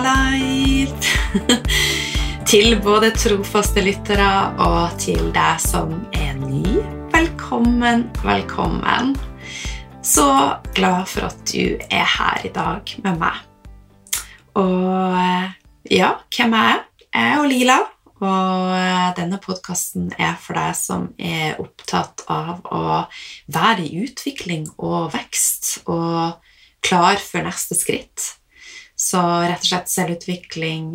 Life. til både trofaste lyttere og til deg som er ny. Velkommen, velkommen. Så glad for at du er her i dag med meg. Og eh, ja, hvem er jeg? Jeg er Lila, og eh, denne podkasten er for deg som er opptatt av å være i utvikling og vekst og klar for neste skritt. Så rett og slett selvutvikling,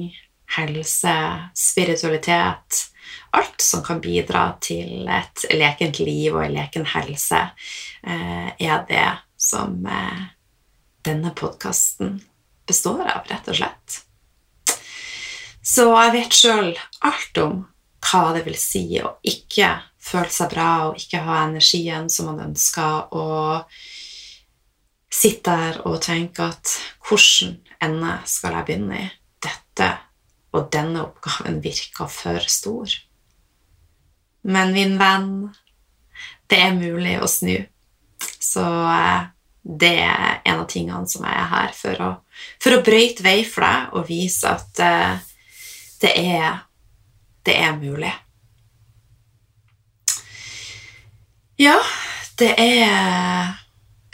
helse, spiritualitet Alt som kan bidra til et lekent liv og en leken helse, eh, er det som eh, denne podkasten består av, rett og slett. Så jeg vet sjøl alt om hva det vil si å ikke føle seg bra og ikke ha energien som man ønsker, og sitte der og tenke at hvordan ende skal jeg begynne i? Dette og denne oppgaven virker for stor. Men min venn, det er mulig å snu. Så eh, det er en av tingene som jeg er her for å, for å brøyte vei for deg og vise at uh, det, er, det er mulig. Ja, det er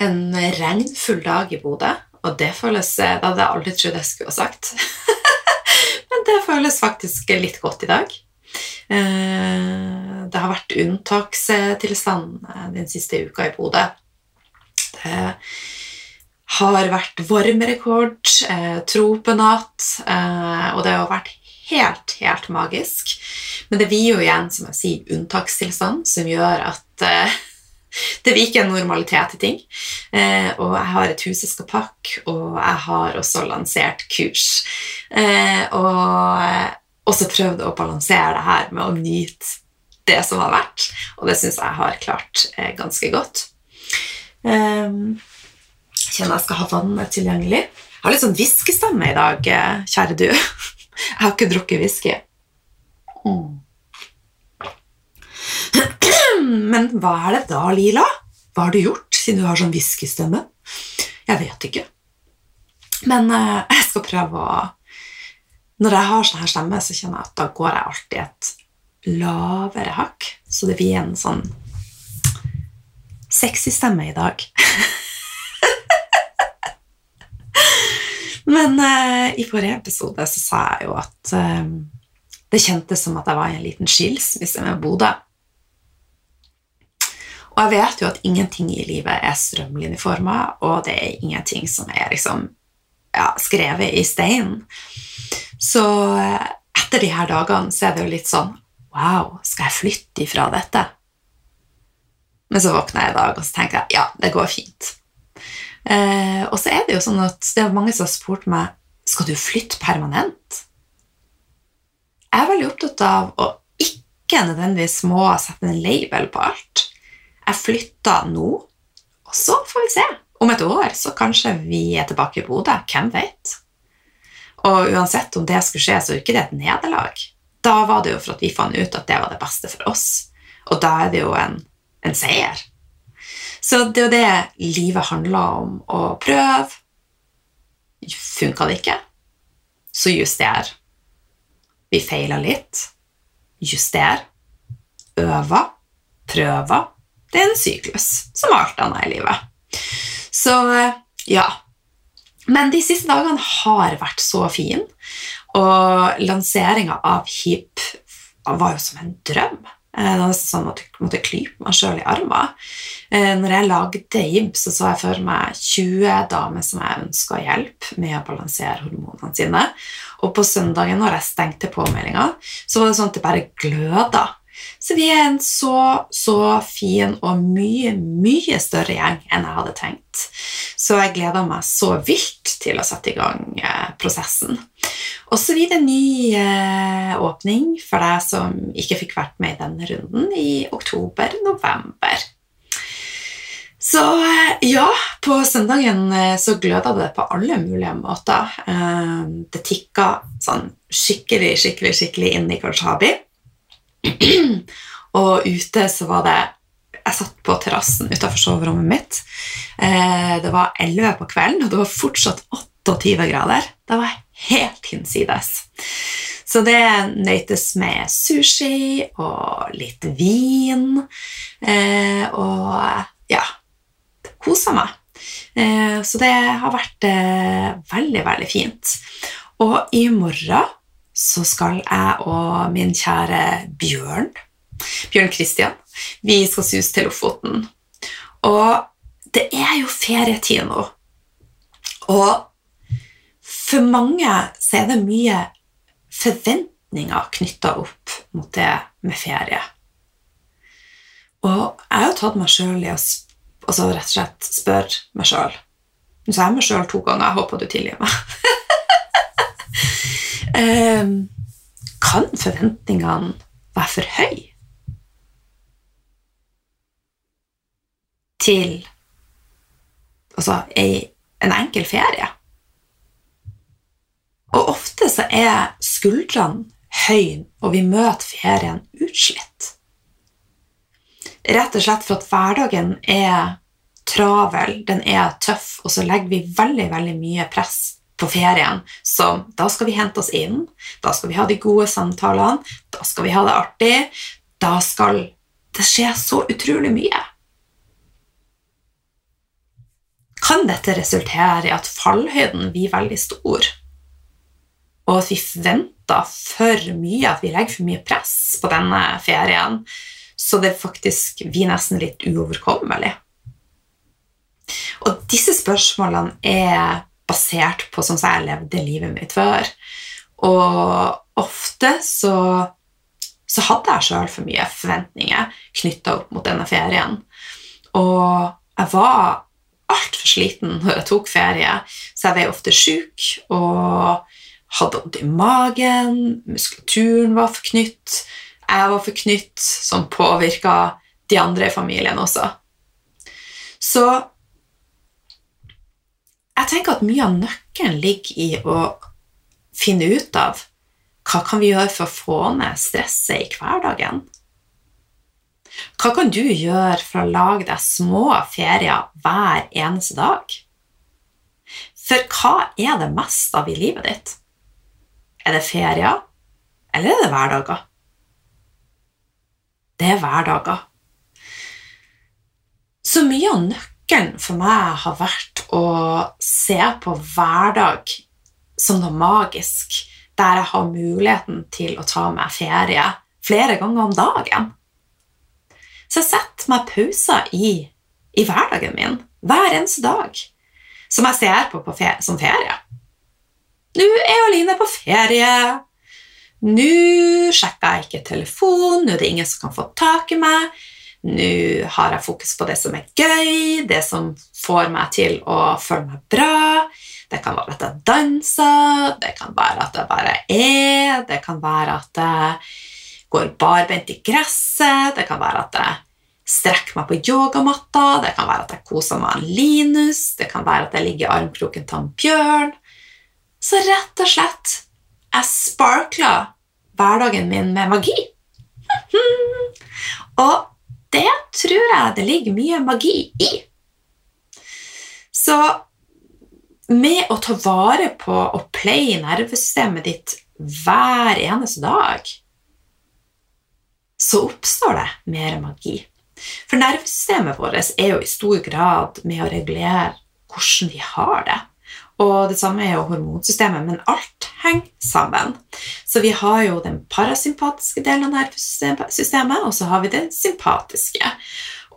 en regnfull dag i Bodø, og det føles Det hadde jeg aldri trodd jeg skulle ha sagt. Men det føles faktisk litt godt i dag. Eh, det har vært unntakstilstand eh, den siste uka i Bodø. Det har vært varmerekord, eh, tropenatt, og det har vært helt, helt magisk. Men det blir jo igjen, som jeg sier, unntakstilstand, som gjør at det viker en normalitet i ting. Eh, og jeg har et hus jeg skal pakke, og jeg har også lansert kurs. Eh, og også prøvd å balansere det her med å nyte det som har vært, og det syns jeg har klart eh, ganske godt. Eh, kjenner jeg skal ha vannet tilgjengelig. Jeg har litt sånn hviskestemme i dag, eh, kjære du. Jeg har ikke drukket whisky. Mm. Men hva er det da, Lila? Hva har du gjort siden du har sånn hviskestemme? Jeg vet ikke. Men uh, jeg skal prøve å Når jeg har sånn her stemme, så kjenner jeg at da går jeg alltid et lavere hakk. Så det blir en sånn sexy stemme i dag. Men uh, i forrige episode så sa jeg jo at uh, det kjentes som at jeg var i en liten skilsmisse med Bodø. Og jeg vet jo at ingenting i livet er strømlinjeforma, og det er ingenting som er liksom ja, skrevet i stein. Så eh, etter de her dagene så er det jo litt sånn Wow, skal jeg flytte ifra dette? Men så våkner jeg i dag og så tenker jeg ja, det går fint. Eh, og så er det jo sånn at det er mange som har spurt meg skal du flytte permanent. Jeg er veldig opptatt av å ikke nødvendigvis må sette en label på alt. Jeg flytter nå, og så får vi se. Om et år så kanskje vi er tilbake i Bodø. Hvem vet? Og uansett om det skulle skje, så er ikke det et nederlag. Da var det jo for at vi fant ut at det var det beste for oss. Og da er det jo en, en seier. Så det er jo det livet handler om. Å prøve. Funka det ikke, så juster. Vi feila litt. Juster. Øver. Prøver. Det er en syklus, som alt annet i livet. Så ja. Men de siste dagene har vært så fine, og lanseringa av HIP var jo som en drøm. Eh, det var sånn at jeg måtte klype meg sjøl i armen. Eh, når jeg lagde HIP, så så jeg for meg 20 damer som jeg ønska hjelp med å balansere hormonene sine. Og på søndagen når jeg stengte påmeldinga, så var det sånn at det bare gløda så vi er en så, så fin og mye, mye større gjeng enn jeg hadde tenkt. Så jeg gleder meg så vilt til å sette i gang eh, prosessen. Og så blir det ny eh, åpning for deg som ikke fikk vært med i denne runden, i oktober-november. Så eh, ja, på søndagen eh, så gløda det på alle mulige måter. Det tikka sånn skikkelig, skikkelig, skikkelig inn i Karshabi. og ute så var det Jeg satt på terrassen utenfor soverommet mitt. Eh, det var elleve på kvelden, og det var fortsatt 28 grader. Det var helt hinsides. Så det nøytes med sushi og litt vin. Eh, og ja Kosa meg. Eh, så det har vært eh, veldig, veldig fint. Og i morgen så skal jeg og min kjære Bjørn Bjørn Kristian vi skal suse til Lofoten. Og det er jo ferietid nå. Og for mange så er det mye forventninger knytta opp mot det med ferie. Og jeg har jo tatt meg sjøl i å altså rett og slett spørre meg sjøl. Nå sa jeg meg sjøl to ganger. Jeg håper du tilgir meg. um, kan forventningene være for høye? Til altså en enkel ferie? Og ofte så er skuldrene høye, og vi møter ferien utslitt. Rett og slett for at hverdagen er travel, den er tøff, og så legger vi veldig, veldig mye press på ferien. Så da skal vi hente oss inn, da skal vi ha de gode samtalene, da skal vi ha det artig, da skal det skje så utrolig mye. Kan dette resultere i at fallhøyden blir veldig stor? og at vi forventer for mye, at vi legger for mye press på denne ferien, så det faktisk blir nesten litt uoverkommelig. Og disse spørsmålene er basert på sånn som jeg levde livet mitt før. Og ofte så, så hadde jeg sjøl for mye forventninger knytta opp mot denne ferien. Og jeg var altfor sliten når jeg tok ferie, så jeg ble ofte sjuk. Og hadde vondt i magen, muskulaturen var forknytt, jeg var forknytt, som påvirka de andre i familien også. Så jeg tenker at mye av nøkkelen ligger i å finne ut av hva kan vi gjøre for å få ned stresset i hverdagen. Hva kan du gjøre for å lage deg små ferier hver eneste dag? For hva er det mest av i livet ditt? Er det ferier, eller er det hverdager? Det er hverdager. Så mye av nøkkelen for meg har vært å se på hverdag som noe magisk, der jeg har muligheten til å ta meg ferie flere ganger om dagen. Så jeg setter meg pauser i, i hverdagen min hver eneste dag som jeg ser på, på ferie, som ferie. Nå er Aline på ferie. Nå sjekker jeg ikke telefonen, nå er det ingen som kan få tak i meg. Nå har jeg fokus på det som er gøy, det som får meg til å føle meg bra. Det kan være at jeg danser, det kan være at jeg bare er, det kan være at jeg går barbent i gresset, det kan være at jeg strekker meg på yogamatta, det kan være at jeg koser meg med Linus, det kan være at jeg ligger i armkroken til en bjørn. Så rett og slett jeg sparkler hverdagen min med magi. og det tror jeg det ligger mye magi i. Så med å ta vare på og pleie nervesystemet ditt hver eneste dag, så oppstår det mer magi. For nervesystemet vårt er jo i stor grad med å regulere hvordan vi har det. Og det samme er jo hormonsystemet, men alt henger sammen. Så vi har jo den parasympatiske delen av nervesystemet, og så har vi den sympatiske.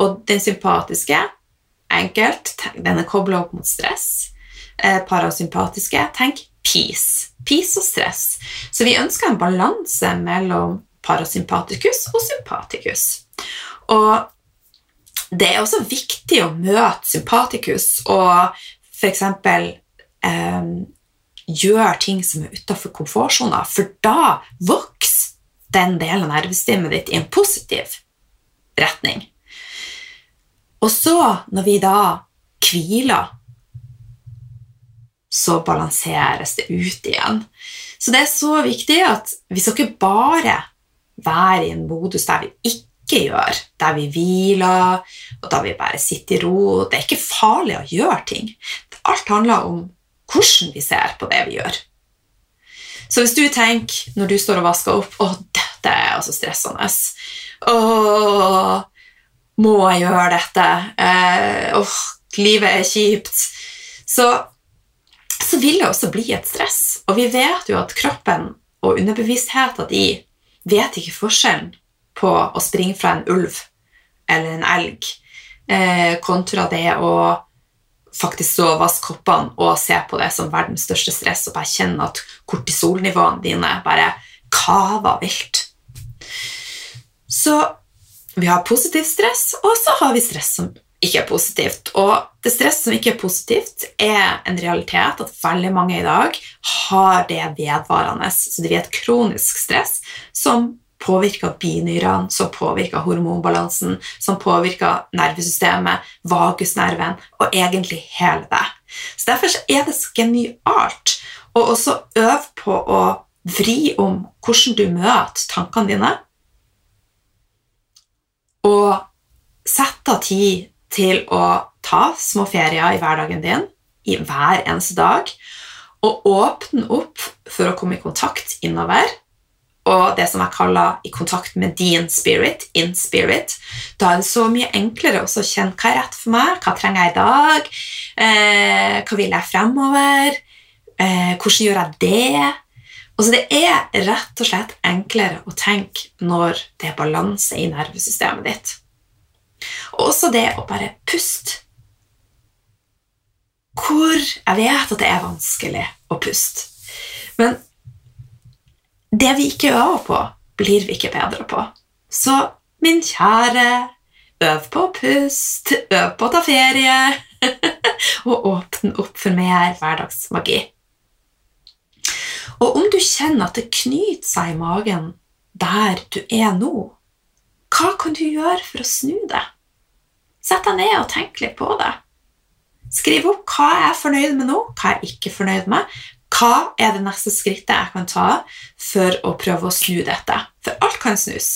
Og den sympatiske, enkelt, den er kobla opp mot stress. Eh, parasympatiske, tenk peace. Peace og stress. Så vi ønsker en balanse mellom parasympatikus og sympatikus. Og det er også viktig å møte sympatikus og f.eks eh, gjør ting som er utafor komfortsona, for da vokser den delen av nervesystemet ditt i en positiv retning. Og så, når vi da hviler, så balanseres det ut igjen. Så det er så viktig at vi skal ikke bare være i en modus der vi ikke gjør, der vi hviler, og da vi bare sitter i ro. Det er ikke farlig å gjøre ting. Alt handler om hvordan vi ser på det vi gjør. Så hvis du tenker når du står og vasker opp å, dette er altså stressende Åh, må jeg gjøre dette? Eh, åh, livet er kjipt. Så, så vil det også bli et stress. Og vi vet jo at kroppen og underbevisstheten de vet ikke forskjellen på å springe fra en ulv eller en elg eh, kontra det å faktisk vaske koppene og se på det som verdens største stress og bare kjenne at kortisolnivåene dine bare kaver vilt. Så vi har positivt stress, og så har vi stress som ikke er positivt. Og det stress som ikke er positivt, er en realitet at veldig mange i dag har det vedvarende. Så det blir et kronisk stress som påvirker binyrene, som påvirker hormonbalansen, som påvirker nervesystemet, vagusnerven og egentlig hele det. Så Derfor er det så genialt å også øve på å vri om hvordan du møter tankene dine, og sette av tid til å ta små ferier i hverdagen din i hver eneste dag, og åpne opp for å komme i kontakt innover og det som jeg kaller i kontakt med din spirit, in spirit. Da er det så mye enklere å kjenne hva er rett for meg, hva trenger jeg i dag, eh, hva vil jeg fremover, eh, hvordan gjør jeg det? Altså, det er rett og slett enklere å tenke når det er balanse i nervesystemet ditt. Og også det å bare puste. Hvor jeg vet at det er vanskelig å puste. Men det vi ikke øver på, blir vi ikke bedre på. Så min kjære, øv på å puste, øv på å ta ferie, og åpne opp for mer hverdagsmagi. Og om du kjenner at det knyter seg i magen der du er nå, hva kan du gjøre for å snu det? Sett deg ned og tenk litt på det. Skriv opp hva jeg er fornøyd med nå, hva jeg er ikke fornøyd med, hva er det neste skrittet jeg kan ta for å prøve å snu dette? For alt kan snus.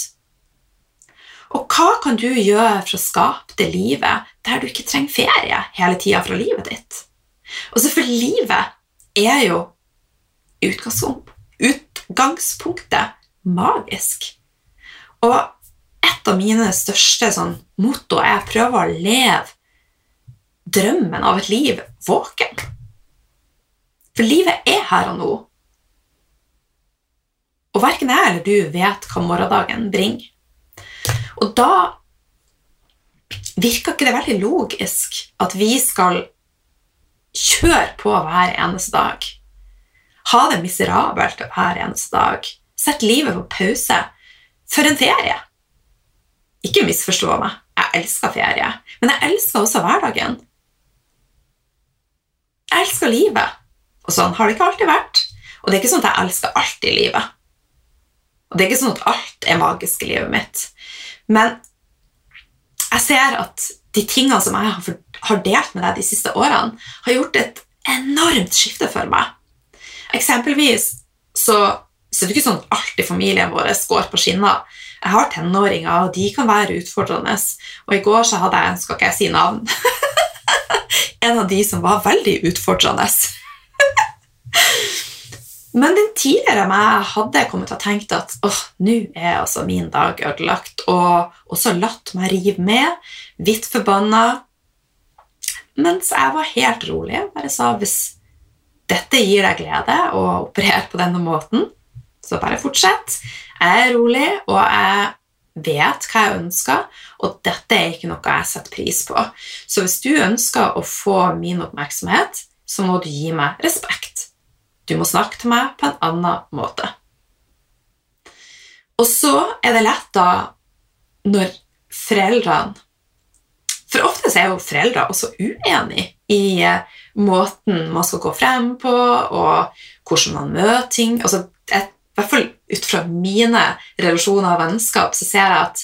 Og hva kan du gjøre for å skape det livet der du ikke trenger ferie hele tida fra livet ditt? Og så for livet er jo utgangspunktet magisk. Og et av mine største sånn, motto er å prøve å leve drømmen av et liv våken. For livet er her og nå. Og verken jeg eller du vet hva morgendagen bringer. Og da virker ikke det veldig logisk at vi skal kjøre på hver eneste dag. Ha det miserabelt hver eneste dag. Sett livet på pause for en ferie. Ikke misforstå meg, jeg elsker ferie, men jeg elsker også hverdagen. Jeg elsker livet. Og sånn har det ikke alltid vært. Og det er ikke sånn at jeg elsker alt i livet. Og det er ikke sånn at alt er magisk i livet mitt. Men jeg ser at de tingene som jeg har delt med deg de siste årene, har gjort et enormt skifte for meg. Eksempelvis så, så er det ikke sånn at alt i familien vår går på skinner. Jeg har tenåringer, og de kan være utfordrende. Og i går så hadde jeg skal ikke jeg si navn en av de som var veldig utfordrende. Men den tidligere meg hadde kommet til å tenke at åh, nå er altså min dag ødelagt, og også latt meg rive med, vidt forbanna. Mens jeg var helt rolig og bare sa hvis dette gir deg glede å operere på denne måten, så bare fortsett. Jeg er rolig, og jeg vet hva jeg ønsker, og dette er ikke noe jeg setter pris på. Så hvis du ønsker å få min oppmerksomhet, så må du gi meg respekt. Du må snakke til meg på en annen måte. Og så er det lett da når foreldrene For ofte er jo foreldre også uenige i eh, måten man skal gå frem på, og hvordan man møter ting. Altså, I hvert fall ut fra mine relasjoner og vennskap så ser jeg at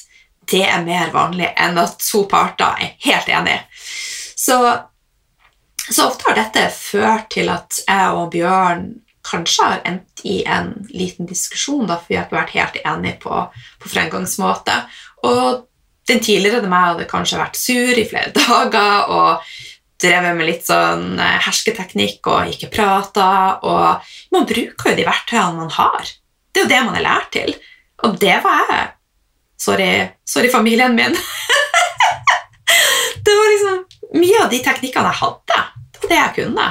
det er mer vanlig enn at to parter er helt enige. Så så ofte har dette ført til at jeg og Bjørn kanskje har endt i en liten diskusjon, da, for vi har ikke vært helt enige på, på fremgangsmåte. Og den tidligere meg hadde kanskje vært sur i flere dager, og drevet med litt sånn eh, hersketeknikk og ikke prata. Og man bruker jo de verktøyene man har. Det er jo det man er lært til. Og det var jeg. Sorry, sorry familien min. det var liksom Mye av de teknikkene jeg hadde, det jeg kunne.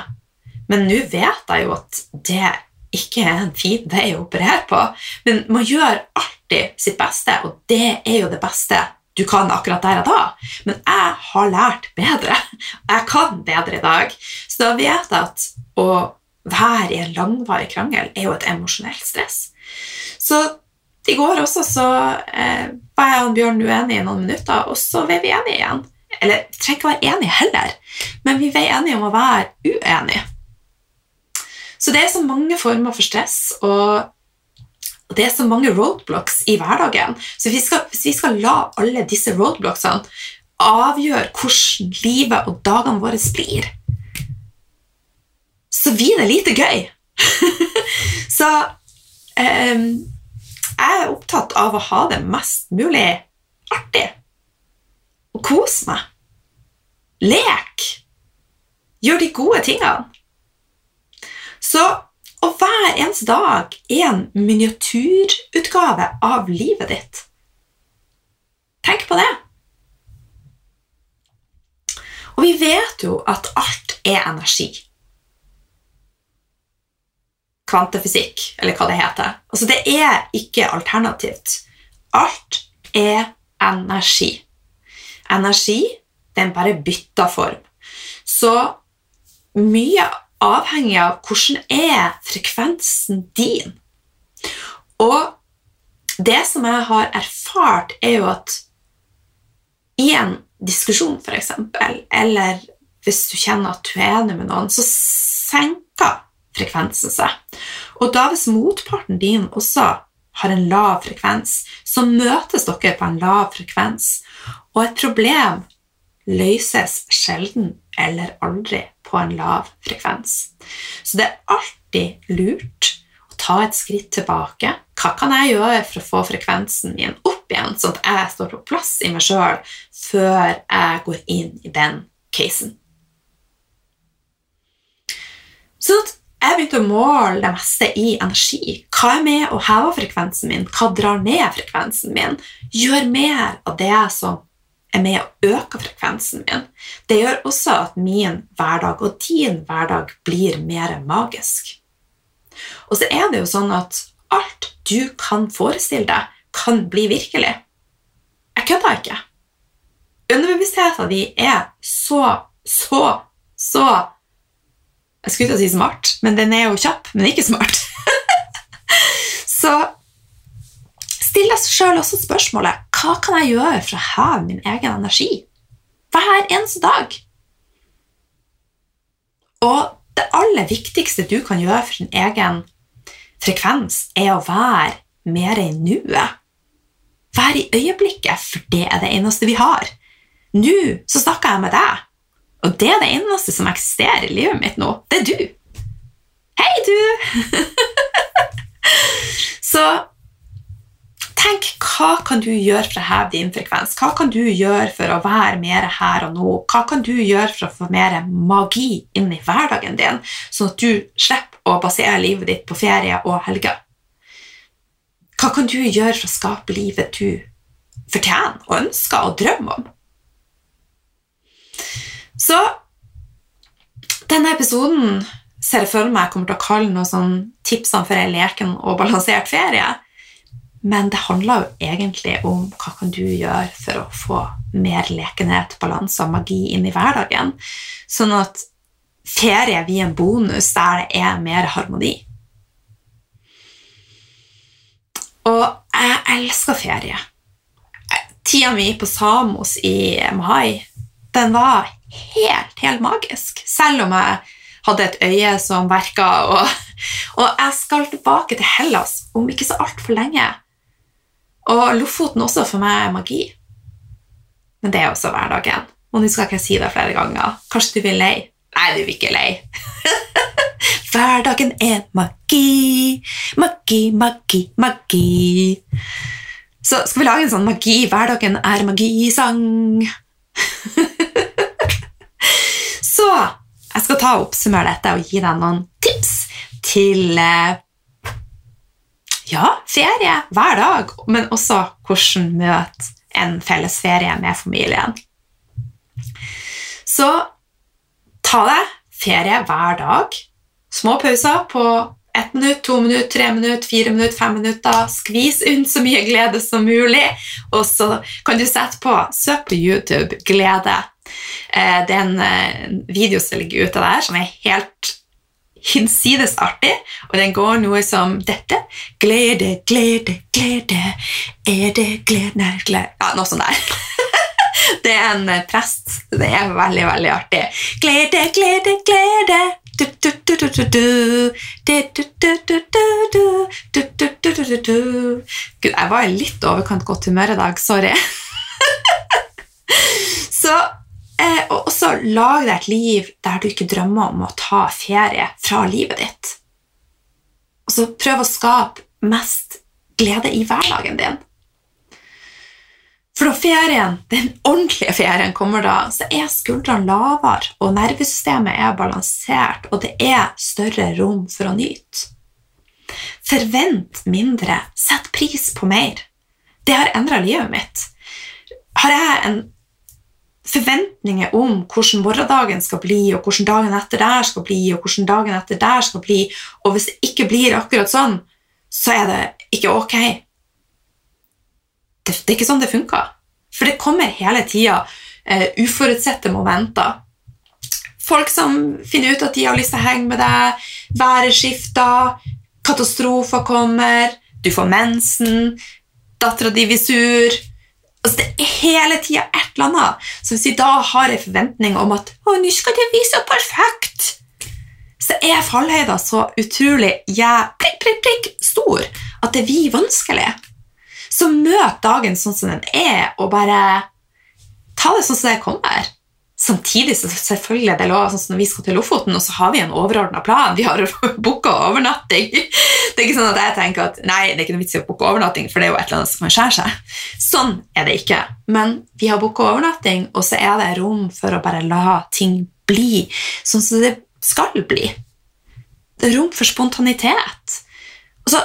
Men nå vet jeg jo at det ikke er en fin vei å operere på. Men man gjør alltid sitt beste, og det er jo det beste du kan akkurat der og da. Men jeg har lært bedre. Jeg kan bedre i dag. Så da vet jeg at å være i en langvarig krangel er jo et emosjonelt stress. Så i går også så eh, var jeg og Bjørn uenige i noen minutter, og så var vi enige igjen. Eller trenger ikke være enige heller, men vi er enige om å være uenige. Så det er så mange former for stress, og det er så mange roadblocks i hverdagen. Så vi skal, hvis vi skal la alle disse roadblocksene avgjøre hvordan livet og dagene våre blir, så blir det lite gøy. så um, jeg er opptatt av å ha det mest mulig artig. Og kose meg. Lek. Gjør de gode tingene. Så å hver ens dag er en miniatyrutgave av livet ditt. Tenk på det. Og vi vet jo at alt er energi. Kvantefysikk, eller hva det heter. Altså, det er ikke alternativt. Alt er energi. Energi, den bare bytter form. Så mye avhengig av hvordan er frekvensen din. Og det som jeg har erfart, er jo at i en diskusjon, f.eks., eller hvis du kjenner at du er enig med noen, så senker frekvensen seg. Og da hvis motparten din også har en lav frekvens, så møtes dere på en lav frekvens. Og et problem løses sjelden eller aldri på en lav frekvens. Så det er alltid lurt å ta et skritt tilbake. Hva kan jeg gjøre for å få frekvensen min opp igjen, sånn at jeg står på plass i meg sjøl før jeg går inn i den casen? Så jeg begynte å måle det meste i energi. Hva er med å heve frekvensen min? Hva drar ned frekvensen min? Gjør mer av det som er med å øke frekvensen min. Det gjør også at min hverdag og din hverdag blir mer magisk. Og så er det jo sånn at alt du kan forestille deg, kan bli virkelig. Jeg kødder ikke. Underbevisstheten din er så, så, så Jeg skulle ikke si smart, men den er jo kjapp, men ikke smart. så still deg sjøl også spørsmålet hva kan jeg gjøre for å heve min egen energi hver eneste dag? Og det aller viktigste du kan gjøre for din egen frekvens, er å være mer i nuet. Være i øyeblikket, for det er det eneste vi har. Nå så snakker jeg med deg, og det er det eneste som eksisterer i livet mitt nå. Det er du. Hei, du! så tenk hva kan du gjøre for å heve din frekvens? Hva kan du gjøre for å være mer her og nå? Hva kan du gjøre for å få mer magi inn i hverdagen din, sånn at du slipper å basere livet ditt på ferie og helger? Hva kan du gjøre for å skape livet du fortjener og ønsker og drømmer om? Så denne episoden ser jeg for meg kommer til å kalle noe sånn tipsene for en leken og balansert ferie. Men det handler jo egentlig om hva kan du gjøre for å få mer lekenhet, balanse og magi inn i hverdagen, sånn at ferie blir en bonus der det er mer harmoni. Og jeg elsker ferie. Tida mi på Samos i mai den var helt, helt magisk. Selv om jeg hadde et øye som verka. Og, og jeg skal tilbake til Hellas om ikke så altfor lenge. Og Lofoten også for meg er magi. Men det er også hverdagen. Og nå skal ikke jeg si det flere ganger. Kanskje du blir lei? Nei, du blir ikke lei. hverdagen er magi, magi, magi, magi. Så skal vi lage en sånn magi, hverdagen er magi-sang. Så jeg skal ta og oppsummere dette og gi deg noen tips til eh, ja, ferie hver dag, men også hvordan møte en felles ferie med familien. Så ta deg ferie hver dag. Små pauser på ett minutt, to minutt, tre minutt, fire minutt, fem minutter. Skvis unn så mye glede som mulig. Og så kan du sette på Søk på YouTube 'Glede'. Eh, det er en eh, video som ligger ute der, som er helt hinsides artig, og den går noe som dette. Glede, glede, glede, er det glede glede Ja, noe sånt der. Det er en eh, prest. Det er veldig, veldig artig. Glede, glede, glede. Gud, jeg var i litt overkant godt humør i dag. Sorry. Så eh, og også lag deg et liv der du ikke drømmer om å ta ferie fra livet ditt. Og så prøv å skape mest glede i hverdagen din. For når ferien, den ordentlige ferien kommer da, så er skuldrene lavere, og nervesystemet er balansert, og det er større rom for å nyte. Forvent mindre, sett pris på mer. Det har endra livet mitt. Har jeg en forventninger om hvordan morgendagen skal bli, og hvordan dagen etter der skal bli, og hvordan dagen etter der skal bli, og hvis det ikke blir akkurat sånn, så er det ikke ok. Det, det er ikke sånn det funker. For det kommer hele tida uh, uforutsette momenter. Folk som finner ut at de har lyst til å henge med deg, været skifter, katastrofer kommer, du får mensen, dattera di blir sur Altså, det er hele tida et eller annet. Så hvis vi da har en forventning om at å, nå skal det bli så perfekt, så er fallhøyda så utrolig ja, prikk, prikk, prikk stor at det blir vanskelig. Så møt dagen sånn som den er, og bare ta det sånn som det kommer. Samtidig så selvfølgelig er det lov, sånn når vi skal til Lofoten, og så har vi en overordna plan. Vi har booka overnatting. Det er ikke sånn at jeg tenker at nei, det er ikke noe vits i å booke overnatting, for det er jo et eller annet som kan skjære seg. Sånn er det ikke. Men vi har booka overnatting, og så er det rom for å bare la ting bli sånn som det skal bli. Det er rom for spontanitet. Og så,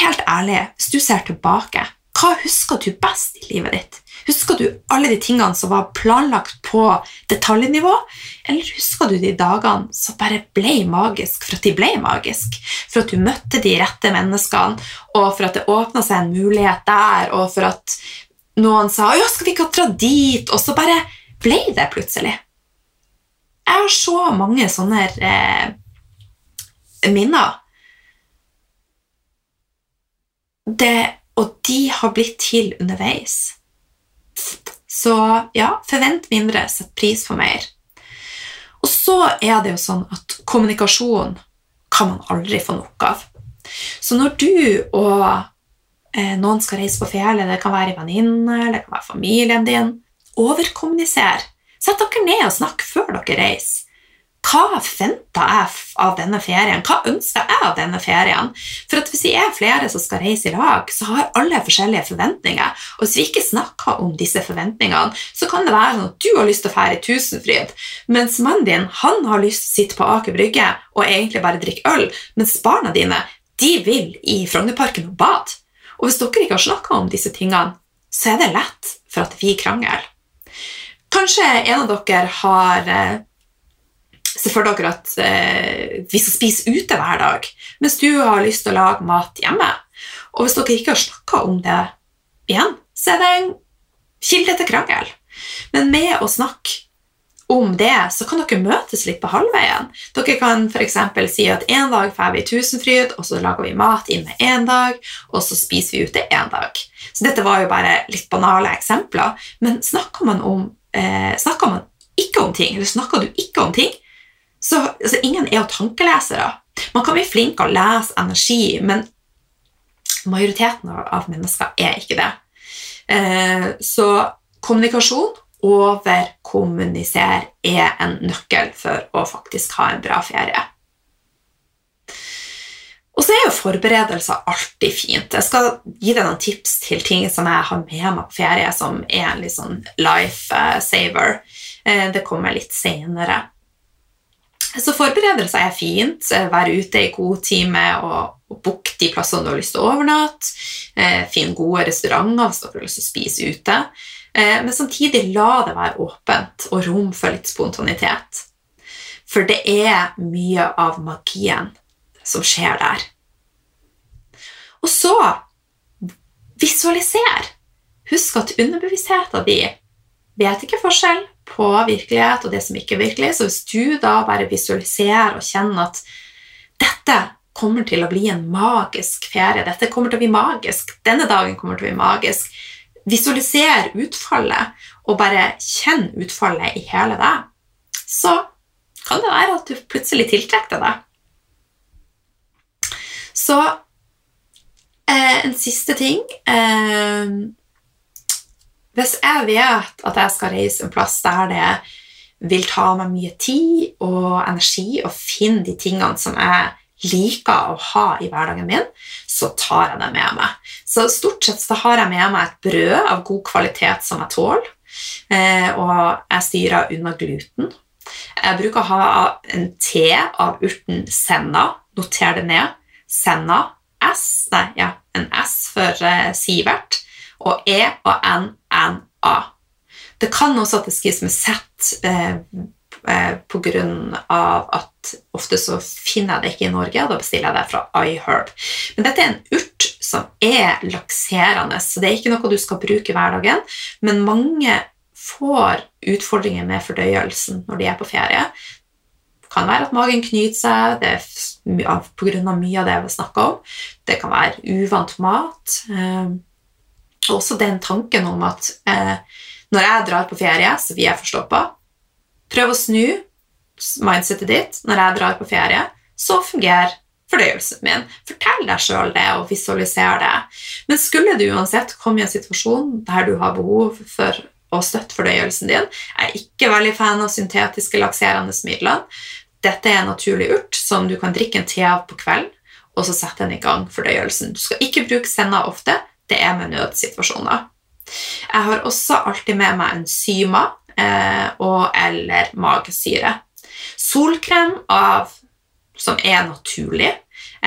helt ærlig, hvis du ser tilbake, hva husker du best i livet ditt? Husker du alle de tingene som var planlagt på detaljnivå, eller husker du de dagene som bare ble magisk for at de ble magisk? For at du møtte de rette menneskene, og for at det åpna seg en mulighet der, og for at noen sa 'ja, skal vi ikke dra dit?' og så bare ble det plutselig. Jeg har så mange sånne eh, minner. Det, og de har blitt til underveis. Så ja, forvent mindre, sett pris på mer. Og så er det jo sånn at kommunikasjon kan man aldri få nok av. Så når du og eh, noen skal reise på fjellet, det kan være venninner, det kan være familien din, overkommuniser. Sett dere ned og snakk før dere reiser. Hva forventer jeg av denne ferien? Hva ønsker jeg av denne ferien? For Hvis vi er flere som skal reise i lag, så har alle forskjellige forventninger. Og Hvis vi ikke snakker om disse forventningene, så kan det være sånn at du har lyst til å dra i Tusenfryd, mens mannen din han har lyst til å sitte på Aker Brygge og egentlig bare drikke øl, mens barna dine de vil i Frognerparken og bade. Og hvis dere ikke har snakka om disse tingene, så er det lett for at vi krangler. Kanskje en av dere har eh, Se for dere at eh, vi skal spise ute hver dag, mens du har lyst til å lage mat hjemme. Og hvis dere ikke har snakka om det igjen, så er det en kilde til krangel. Men med å snakke om det, så kan dere møtes litt på halvveien. Dere kan f.eks. si at en dag drar vi Tusenfryd, og så lager vi mat inne én dag, og så spiser vi ute én dag. Så dette var jo bare litt banale eksempler, men snakker man, om, eh, snakker man ikke om ting, eller snakker du ikke om ting, så altså, ingen er jo tankelesere. Man kan bli flink til å lese energi, men majoriteten av mennesker er ikke det. Eh, så kommunikasjon overkommunisere er en nøkkel for å faktisk ha en bra ferie. Og så er jo forberedelser alltid fint. Jeg skal gi deg noen tips til ting som jeg har med meg på ferie, som er en litt sånn life saver. Eh, det kommer litt senere. Så forberedelser er fint. Være ute i god time og, og å booke de plassene du har lyst til å overnatte. Eh, Finn gode restauranter hvis du har lyst til å spise ute. Eh, men samtidig la det være åpent og rom for litt spontanitet. For det er mye av magien som skjer der. Og så visualiser. Husk at underbevisstheten din vet ikke forskjell på virkelighet og det som ikke er virkelig. Så hvis du da bare visualiserer og kjenner at dette kommer til å bli en magisk ferie, dette kommer til å bli magisk, denne dagen kommer til å bli magisk, visualiser utfallet og bare kjenn utfallet i hele deg, så kan det være at du plutselig tiltrekker deg det. Så eh, en siste ting eh, hvis jeg vet at jeg skal reise en plass der det vil ta meg mye tid og energi å finne de tingene som jeg liker å ha i hverdagen min, så tar jeg det med meg. Så stort sett så har jeg med meg et brød av god kvalitet som jeg tåler, eh, og jeg styrer unna gluten. Jeg bruker å ha en te av urten senna. Noter det ned. Senna. S, nei, ja, en S for uh, Sivert og E og N, N, A. Det kan også at det skrives med Z eh, eh, på grunn av at ofte så finner jeg det ikke i Norge, og da bestiller jeg det fra iHerb. Men dette er en urt som er lakserende, så det er ikke noe du skal bruke i hverdagen. Men mange får utfordringer med fordøyelsen når de er på ferie. Det kan være at magen knyter seg det er pga. mye av det vi snakker om. Det kan være uvant mat. Også den tanken om at eh, når jeg drar på ferie, så vil jeg forstoppa. Prøv å snu mindsetet ditt når jeg drar på ferie. Så fungerer fordøyelsen min. Fortell deg sjøl det og visualiser det. Men skulle du uansett komme i en situasjon der du har behov for å støtte fordøyelsen din Jeg er ikke veldig fan av syntetiske lakserende midler. Dette er en naturlig urt som du kan drikke en te av på kvelden, og så sette den i gang fordøyelsen. Du skal ikke bruke senna ofte det er med nødsituasjoner. Jeg har også alltid med meg enzymer eh, og eller magesyre. Solkrem av, som er naturlig.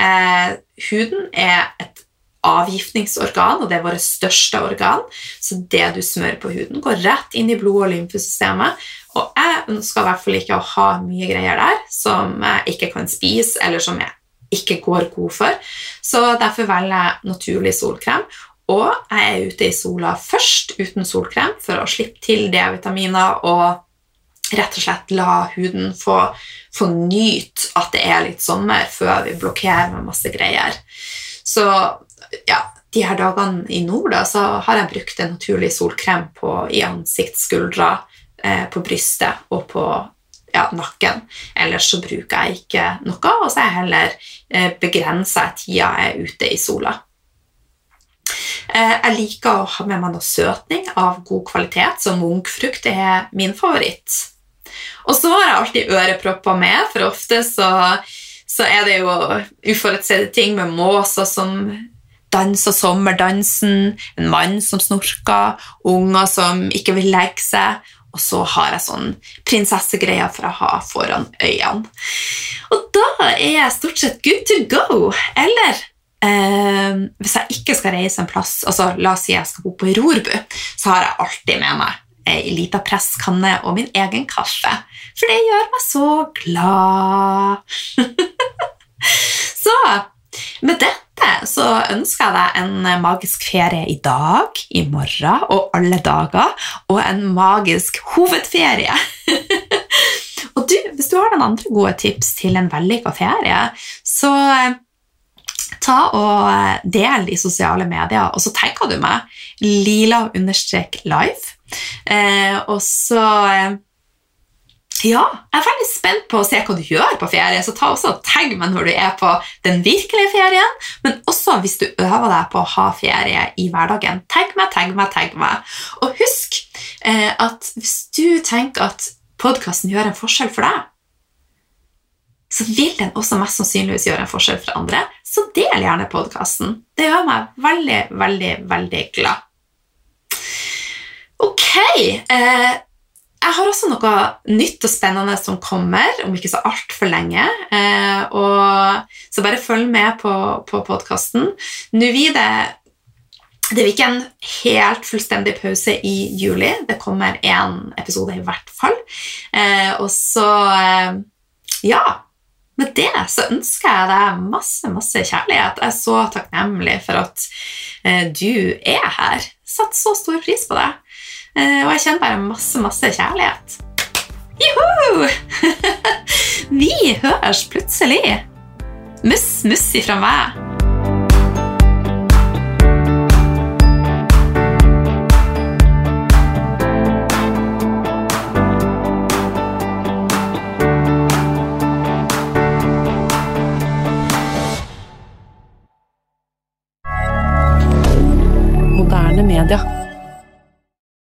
Eh, huden er et avgiftningsorgan, og det er vårt største organ. Så det du smører på huden, går rett inn i blod- og lymfesystemet. Og jeg ønsker i hvert fall ikke å ha mye greier der som jeg ikke kan spise, eller som jeg ikke går god for. Så derfor velger jeg naturlig solkrem. Og jeg er ute i sola først uten solkrem for å slippe til D-vitaminer og rett og slett la huden få, få nyte at det er litt sommer, før vi blokkerer med masse greier. Så ja, de her dagene i nord da, så har jeg brukt en naturlig solkrem på, i ansiktsskuldra, eh, på brystet og på ja, nakken. Ellers så bruker jeg ikke noe, og så er jeg heller eh, begrensa tida jeg er ute i sola. Eh, jeg liker å ha med meg noe søtning av god kvalitet, så munkfrukt er min favoritt. Og så har jeg alltid ørepropper med, for ofte så, så er det jo uforutsette ting med måser som danser sommerdansen, en mann som snorker, unger som ikke vil legge seg, og så har jeg sånn prinsessegreier for å ha foran øynene. Og da er jeg stort sett good to go. Eller Eh, hvis jeg ikke skal reise en plass, altså la oss si jeg skal bo på Rorbu, så har jeg alltid med meg ei lita presskanne og min egen kaffe. For det gjør meg så glad. så med dette så ønsker jeg deg en magisk ferie i dag, i morgen og alle dager, og en magisk hovedferie. og du, hvis du har noen andre gode tips til en vellykka ferie, så ta og eh, del i sosiale medier, og så tenker du meg lila-live. Eh, og så eh, ja, jeg er veldig spent på å se hva du gjør på ferie, så ta også og tagg meg når du er på den virkelige ferien, men også hvis du øver deg på å ha ferie i hverdagen. Tagg meg, tagg meg, tagg meg. Og husk eh, at hvis du tenker at podkasten gjør en forskjell for deg, så vil den også mest sannsynligvis gjøre en forskjell for andre. Så del gjerne podkasten. Det gjør meg veldig, veldig, veldig glad. Ok. Eh, jeg har også noe nytt og spennende som kommer om ikke så altfor lenge. Eh, så bare følg med på, på podkasten. Det det blir ikke en helt fullstendig pause i juli. Det kommer én episode i hvert fall. Eh, og så Ja. Med det så ønsker jeg deg masse, masse kjærlighet. Jeg er så takknemlig for at eh, du er her. Setter så stor pris på det. Eh, og jeg kjenner bare masse, masse kjærlighet. Juhu! Vi høres plutselig. Muss, muss ifra meg. rien